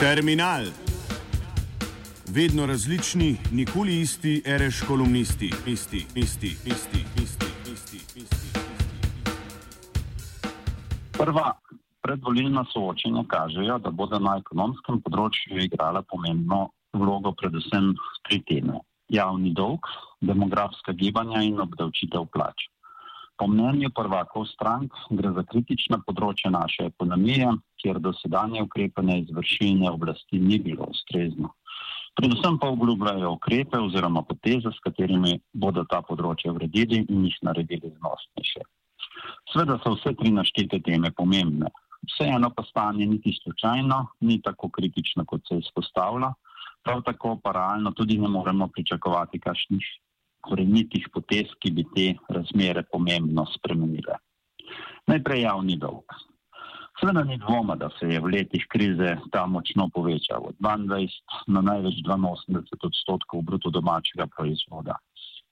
Terminal. Vedno različni, nikoli isti, reš kolumnisti, isti, isti, isti, isti, isti, isti. Prva predvolilna soočenja kažejo, da bodo na ekonomskem področju igrala pomembno vlogo predvsem tri teme: javni dolg, demografska gibanja in obdavčitev plač. Po mnenju prvakov strank gre za kritična področja naše ekonomije, kjer dosedanje ukrepanje izvršilne oblasti ni bilo ustrezno. Predvsem pa obljubljajo ukrepe oziroma poteze, s katerimi bodo ta področja vredili in jih naredili znosnejše. Sveda so vse tri naštete teme pomembne. Vseeno pa stanje niti slučajno ni tako kritično, kot se izpostavlja, prav tako pa realno tudi ne moremo pričakovati kakšnih korenitih potez, ki bi te razmere pomembno spremenile. Najprej javni dolg. Seveda ni dvoma, da se je v letih krize ta močno povečal od 22 na največ 82 odstotkov bruto domačega proizvoda.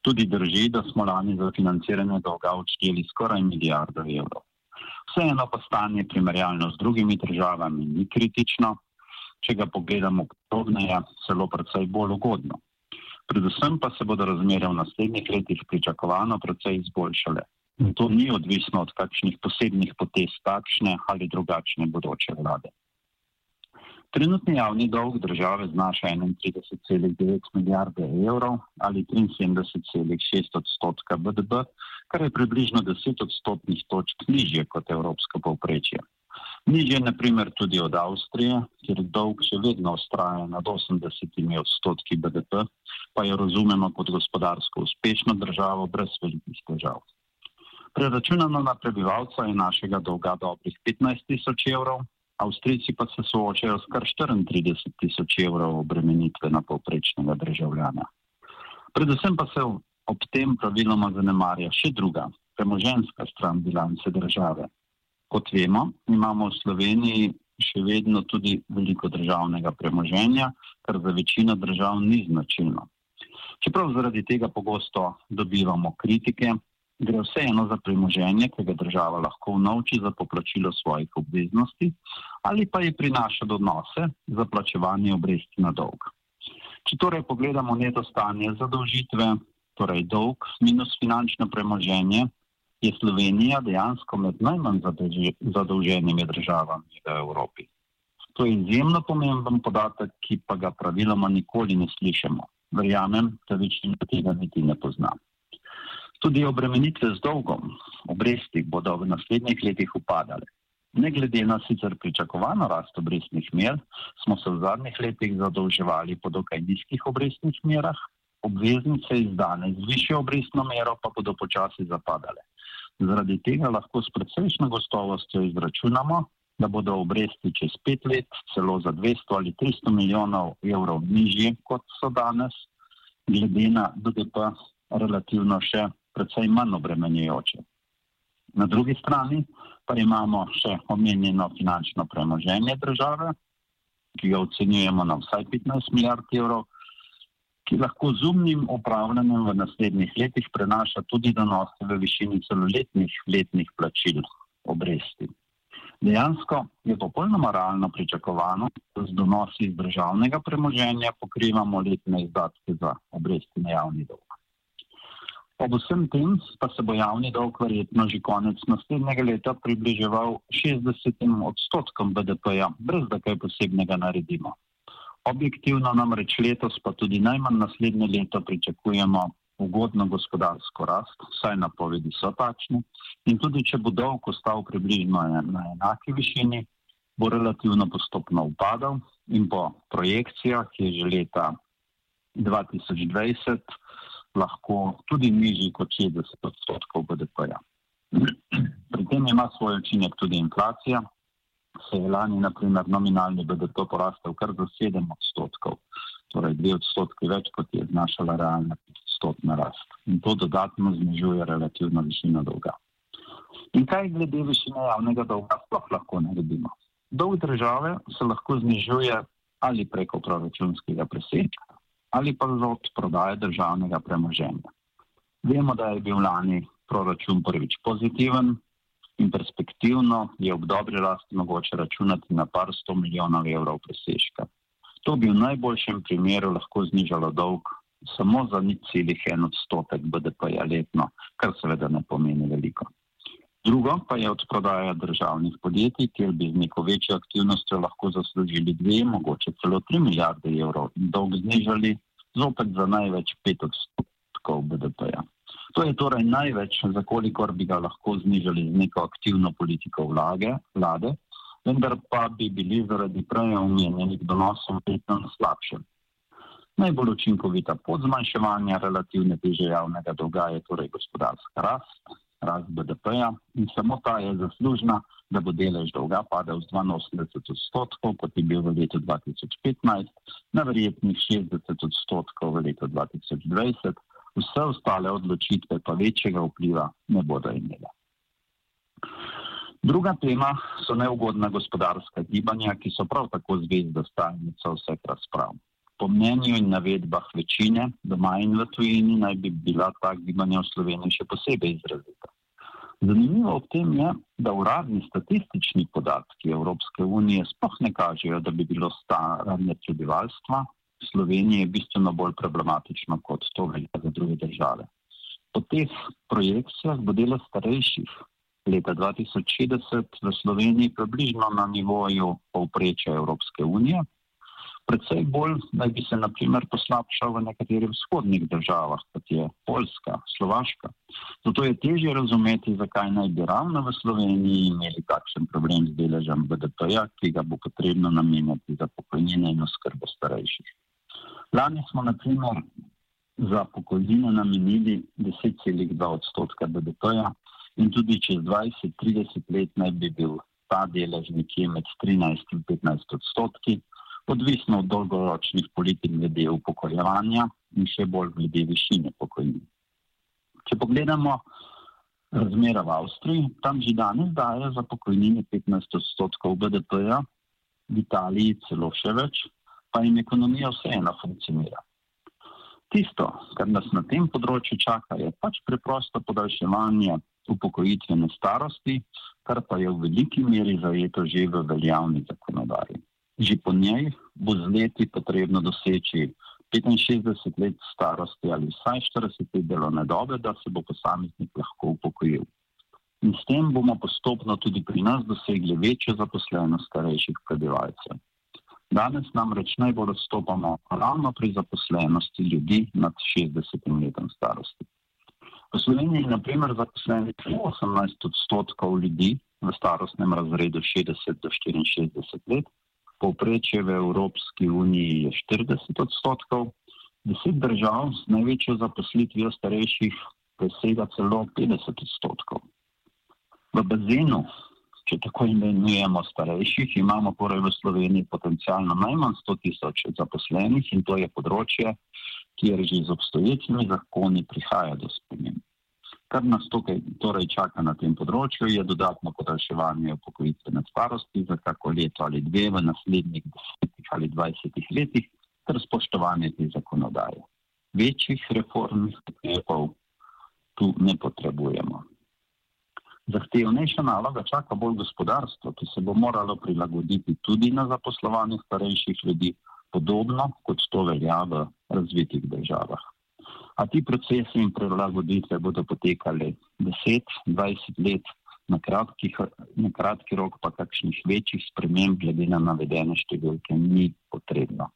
Tudi drži, da smo lani za financiranje dolga odšteli skoraj milijardo evrov. Vseeno pa stanje primerjalno z drugimi državami ni kritično, če ga pogledamo podrobneje, celo predvsej bolj ugodno predvsem pa se bodo razmere v naslednjih letih pričakovano precej izboljšale. In to ni odvisno od kakšnih posebnih potez takšne ali drugačne bodoče vlade. Trenutni javni dolg države znaša 31,9 milijarde evrov ali 73,6 odstotka BDP, kar je približno 10 odstotnih točk nižje kot evropsko povprečje. Nižje, na primer, tudi od Avstrije, kjer dolg še vedno ostaja nad 80 odstotki BDP, pa jo razumemo kot gospodarsko uspešno državo brez velikih težav. Preračunano na prebivalca je našega dolga dobrih 15 tisoč evrov, Avstrijci pa se soočajo s kar 34 tisoč evrov obremenitve na povprečnega državljana. Predvsem pa se ob tem praviloma zanemarja še druga, premoženska stran bilance države. Kot vemo, imamo v Sloveniji še vedno tudi veliko državnega premoženja, kar za večino držav ni značilno. Čeprav zaradi tega pogosto dobivamo kritike, gre vseeno za premoženje, ki ga država lahko unovči za poplačilo svojih obveznosti ali pa ji prinaša donose za plačevanje obresti na dolg. Če torej pogledamo neto stanje zadolžitve, torej dolg minus finančno premoženje, je Slovenija dejansko med najmanj zadolženimi državami v Evropi. To je izjemno pomemben podatek, ki pa ga praviloma nikoli ne slišimo. Verjamem, da večina tega niti ne pozna. Tudi obremenitve z dolgom, obresti bodo v naslednjih letih upadale. Ne glede na sicer pričakovano rast obrestnih mer, smo se v zadnjih letih zadolževali po dokaj nizkih obrestnih merah, obveznice izdane z višjo obrestno mero pa bodo počasi zapadale. Zaradi tega lahko s precejšnjo gostovostjo izračunamo, da bodo obresti čez pet let celo za 200 ali 300 milijonov evrov nižji, kot so danes, glede na BDP relativno še precej manj obremenjujoče. Na drugi strani pa imamo še omenjeno finančno premoženje države, ki ga ocenjujemo na vsaj 15 milijard evrov, ki lahko z umnim upravljanjem v naslednjih letih prenaša tudi donose v višini celoletnih letnih plačil obresti. Dejansko je popolnoma realno pričakovano, da z donosi iz državnega premoženja pokrivamo letne izdatke za obresti na javni dolg. Ob vsem tem pa se bo javni dolg verjetno že konec naslednjega leta približeval 60 odstotkom BDP-ja, brez da kaj posebnega naredimo. Objektivno namreč letos, pa tudi najmanj naslednje leto, pričakujemo ugodno gospodarsko rast, vsaj napovedi so takšne. In tudi, če bo dolg ostal približno na enaki višini, bo relativno postopno upadal in po projekcijah je že leta 2020 lahko tudi nižji kot 60 odstotkov BDP-ja. Pri tem ima svoj učinek tudi inflacija, se je lani, naprimer, nominalni BDP porastel kar za 7 odstotkov, torej 2 odstotki več, kot je znašala realna odstotna rast. In to dodatno znižuje relativno višino dolga. In kaj glede višine javnega dolga sploh lahko naredimo? Dolg države se lahko znižuje ali preko proračunskega presežka ali pa od prodaje državnega premoženja. Vemo, da je bil lani proračun prvič pozitiven, in perspektivno je ob dobri rasti mogoče računati na par sto milijonov evrov presežka. To bi v najboljšem primeru lahko znižalo dolg samo za nič celih en odstotek BDP-ja letno, kar seveda ne pomeni veliko. Drugo pa je odprodaja državnih podjetij, kjer bi z neko večjo aktivnostjo lahko zaslužili dve, mogoče celo tri milijarde evrov in dolg znižali zopet za največ pet odstotkov BDP-ja. To je torej največ, za kolikor bi ga lahko znižali z neko aktivno politiko vlage, vlade, vendar pa bi bili zaradi prej omenjenih donosov vedno na slabšem. Najbolj učinkovita pot zmanjševanja relativne teže javnega dolga je torej gospodarska rast, rast BDP-ja in samo ta je zaslužna, da bo delež dolga padel z 82 odstotkov, kot je bil v letu 2015, na verjetnih 60 odstotkov v letu 2020, vse ostale odločitve pa večjega vpliva ne bodo imele. Druga tema so neugodna gospodarska gibanja, ki so prav tako zvezda stalnica vseh razprav. Po mnenju in navedbah večine, doma in v tujini, naj bi bila ta gibanja v Sloveniji še posebej izrazita. Zanimivo ob tem je, da uradni statistični podatki Evropske unije sploh ne kažejo, da bi bilo staranje prebivalstva Sloveniji bistveno bolj problematično kot to velja za druge države. Po teh projekcijah bo delo starejših leta 2060 v Sloveniji približno na nivoju povprečja Evropske unije. Predvsej bolj naj bi se naprimer poslabšal v nekaterih vzhodnih državah, kot je Poljska, Slovaška. Zato je težje razumeti, zakaj naj bi ravno v Sloveniji imeli takšen problem z deležem BDP-ja, ki ga bo potrebno namenjati za pokojnine in oskrbo starejših. Lani smo naprimer za pokojnine namenili 10,2 odstotka BDP-ja, in tudi čez 20-30 let naj bi bil ta delež nekje med 13 in 15 odstotki, odvisno od dolgoročnih politik glede upokojevanja in še bolj glede višine pokojnin. Če pogledamo razmere v Avstriji, tam že danes daje za pokojnine 15 odstotkov BDP-ja, v Italiji celo še več, pa jim ekonomija vseeno funkcionira. Tisto, kar nas na tem področju čaka, je pač preprosto podaljševanje upokojitvene starosti, kar pa je v veliki meri zajeto že v veljavni zakonodaji. Že po njej bo z leti potrebno doseči 65 let starosti ali vsaj 40 let delovne dobe, da se bo posameznik lahko upokojil. In s tem bomo postopno tudi pri nas dosegli večjo zaposlenost starejših prebivalcev. Danes namreč najbolj odstopamo ravno pri zaposlenosti ljudi nad 60 letom starosti. V Sloveniji je naprimer zaposlenih 18 odstotkov ljudi v starostnem razredu 60 do 64 let, povprečje v Evropski uniji je 40 odstotkov, deset držav z največjo zaposlitvijo starejših presega celo 50 odstotkov. V bazenu, če tako imenujemo starejših, imamo torej v Sloveniji potencialno najmanj 100 tisoč zaposlenih in to je področje, kjer že z obstoječimi zakoni prihaja do sprememb. Kar nas tukaj torej čaka na tem področju, je dodatno podaljševanje upokojitvene starosti za kako leto ali dve v naslednjih desetih ali dvajsetih letih, ter spoštovanje te zakonodaje. Večjih reformnih ukrepov tu ne potrebujemo. Zahtevnejša naloga čaka bolj gospodarstvo, ki se bo moralo prilagoditi tudi na zaposlovanje starejših ljudi, podobno kot to velja v razvitih državah. A ti procesi in prilagoditve bodo potekali 10-20 let, na, kratkih, na kratki rok pa kakšnih večjih sprememb glede na navedene številke ni potrebno.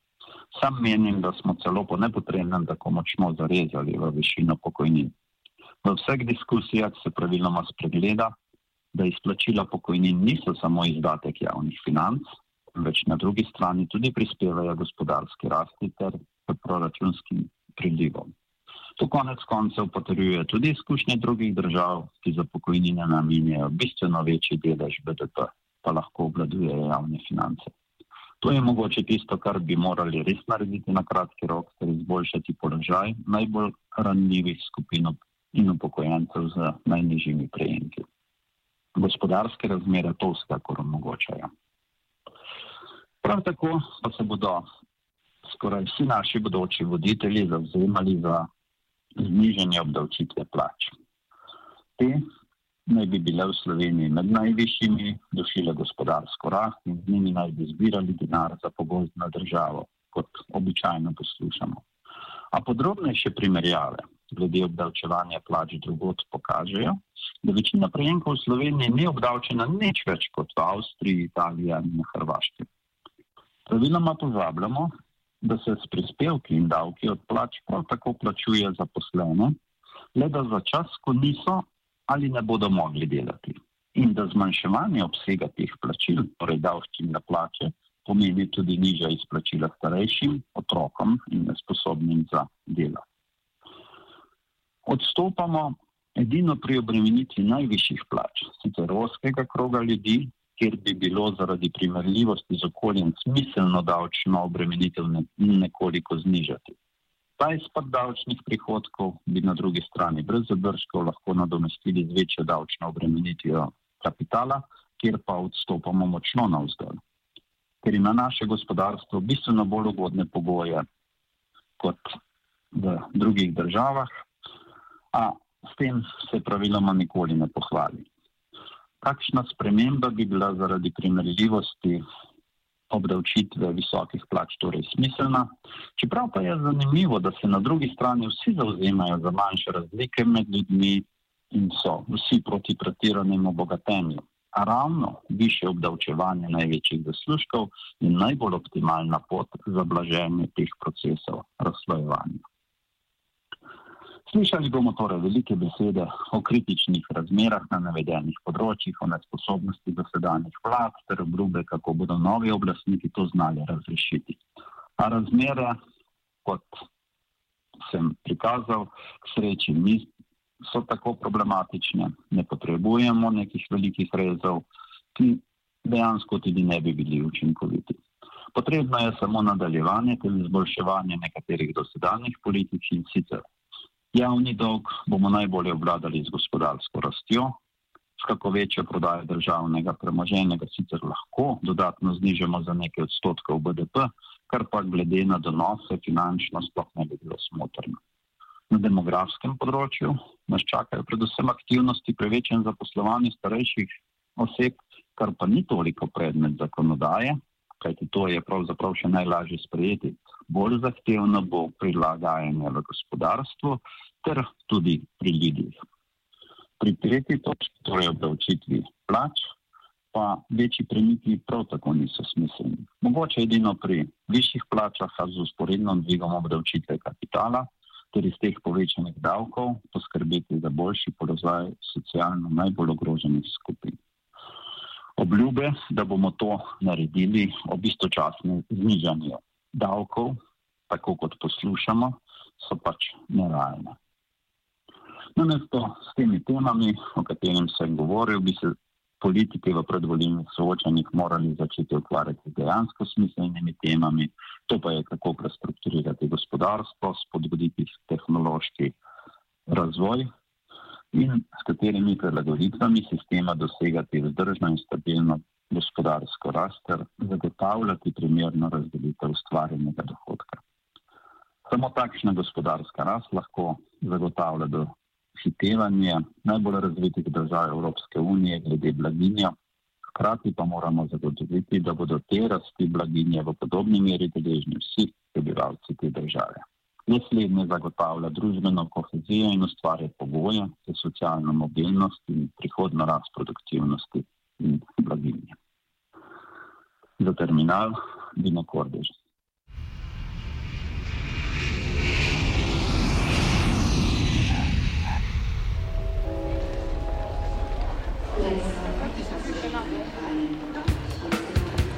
Sam menim, da smo celo po nepotrebnem tako močno zarezali v višino pokojnin. V vseh diskusijah se praviloma spregleda, da izplačila pokojnin niso samo izdatek javnih financ, več na drugi strani tudi prispevajo gospodarski rasti ter proračunskim prilivom. To konec koncev potrjuje tudi izkušnje drugih držav, ki za pokojnine namenjajo bistveno večji delež BDP, pa lahko obvladujejo javne finance. To je mogoče tisto, kar bi morali res narediti na kratki rok, ter izboljšati položaj najbolj ranljivih skupin in upokojencev z najnižjimi prejemki. Gospodarske razmere to vsekakor omogočajo. Prav tako pa se bodo skoraj vsi naši bodoči voditelji zavzemali za znižanje obdavčitve plač. Te naj bi bile v Sloveniji med najvišjimi, došile gospodarsko rast in z njimi naj bi zbirali denar za pogozdno državo, kot običajno poslušamo. A podrobnejše primerjave glede obdavčevanja plač drugot pokažejo, da večina prejemkov v Sloveniji ni obdavčena nič več kot v Avstriji, Italiji in na Hrvaškem. Praviloma pozabljamo, da se s prispevki in davki od plač prav tako plačuje zaposlene, le da za čas, ko niso ali ne bodo mogli delati. In da zmanjševanje obsega teh plačil, torej davščin na plače, pomeni tudi nižja izplačila starejšim, otrokom in nesposobnim za delo. Odstopamo edino pri obremenitvi najvišjih plač, sicer oskega kroga ljudi, kjer bi bilo zaradi primerljivosti z okoljem smiselno davčno obremenitev nekoliko znižati. Ta izpad davčnih prihodkov bi na drugi strani brez zadržkov lahko nadomestili z večjo davčno obremenitvijo kapitala, kjer pa odstopamo močno na vzdolj. Ker ima naše gospodarstvo bistveno bolj ugodne pogoje kot v drugih državah, a s tem se praviloma nikoli ne pohvali. Kakšna sprememba bi bila zaradi primerljivosti obdavčitve visokih plač torej smiselna. Čeprav pa je zanimivo, da se na drugi strani vsi zauzemajo za manjše razlike med ljudmi in so vsi proti pretiranemu obogatenju. A ravno više obdavčevanje največjih zaslužkov je najbolj optimalna pot za blaženje teh procesov razslojevanja. Slišali bomo torej velike besede o kritičnih razmerah na navedenih področjih, o nesposobnosti dosedanjih vlad ter obljube, kako bodo novi oblastniki to znali razrešiti. A razmere, kot sem prikazal, k sreči ni, so tako problematične, ne potrebujemo nekih velikih rezov, ki dejansko tudi ne bi bili učinkoviti. Potrebno je samo nadaljevanje ter izboljševanje nekaterih dosedanjih politik in sicer Javni dolg bomo najbolje obvladali z gospodarsko rastjo, s kako večjo prodajo državnega premoženja ga sicer lahko dodatno znižamo za nekaj odstotkov BDP, kar pa glede na donose finančno sploh ne bi bilo smotrno. Na demografskem področju nas čakajo predvsem aktivnosti pri večjem zaposlovanju starejših oseb, kar pa ni toliko predmet zakonodaje, kajti to je pravzaprav še najlažje sprejeti. Bolj zahtevno bo prilagajanje v gospodarstvu ter tudi pri ljudeh. Pri tretji točki, torej obdavčitvi plač, pa večji premiki prav tako niso smiselni. Mogoče edino pri višjih plačah, a z usporednom dvigom obdavčitve kapitala ter iz teh povečanih davkov poskrbeti za boljši položaj socialno najbolj ogroženih skupin obljube, da bomo to naredili ob istočasnem znižanju davkov, tako kot poslušamo, so pač nerealne. Namesto s temi temami, o katerem sem govoril, bi se politike v predvoljenih soočanjih morali začeti ukvarjati dejansko smiselnimi temami, to pa je kako prestrukturirati gospodarstvo, spodbuditi tehnološki razvoj in s katerimi prilagoditvami sistema dosegati vzdržno in stabilno gospodarsko rast ter zagotavljati primerno razdelitev ustvarjenega dohodka. Samo takšna gospodarska rast lahko zagotavlja do hitevanje najbolj razvitih držav Evropske unije glede blaginja, hkrati pa moramo zagotoviti, da bodo te rasti blaginje v podobni meri deležni vsi prebivalci te države. Naslednje zagotavlja družbeno kohezijo in ustvarja pogoje za socialno mobilnost in prihodno rast produktivnosti in blaginje. Za terminal Dino Kordež.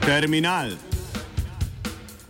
Terminal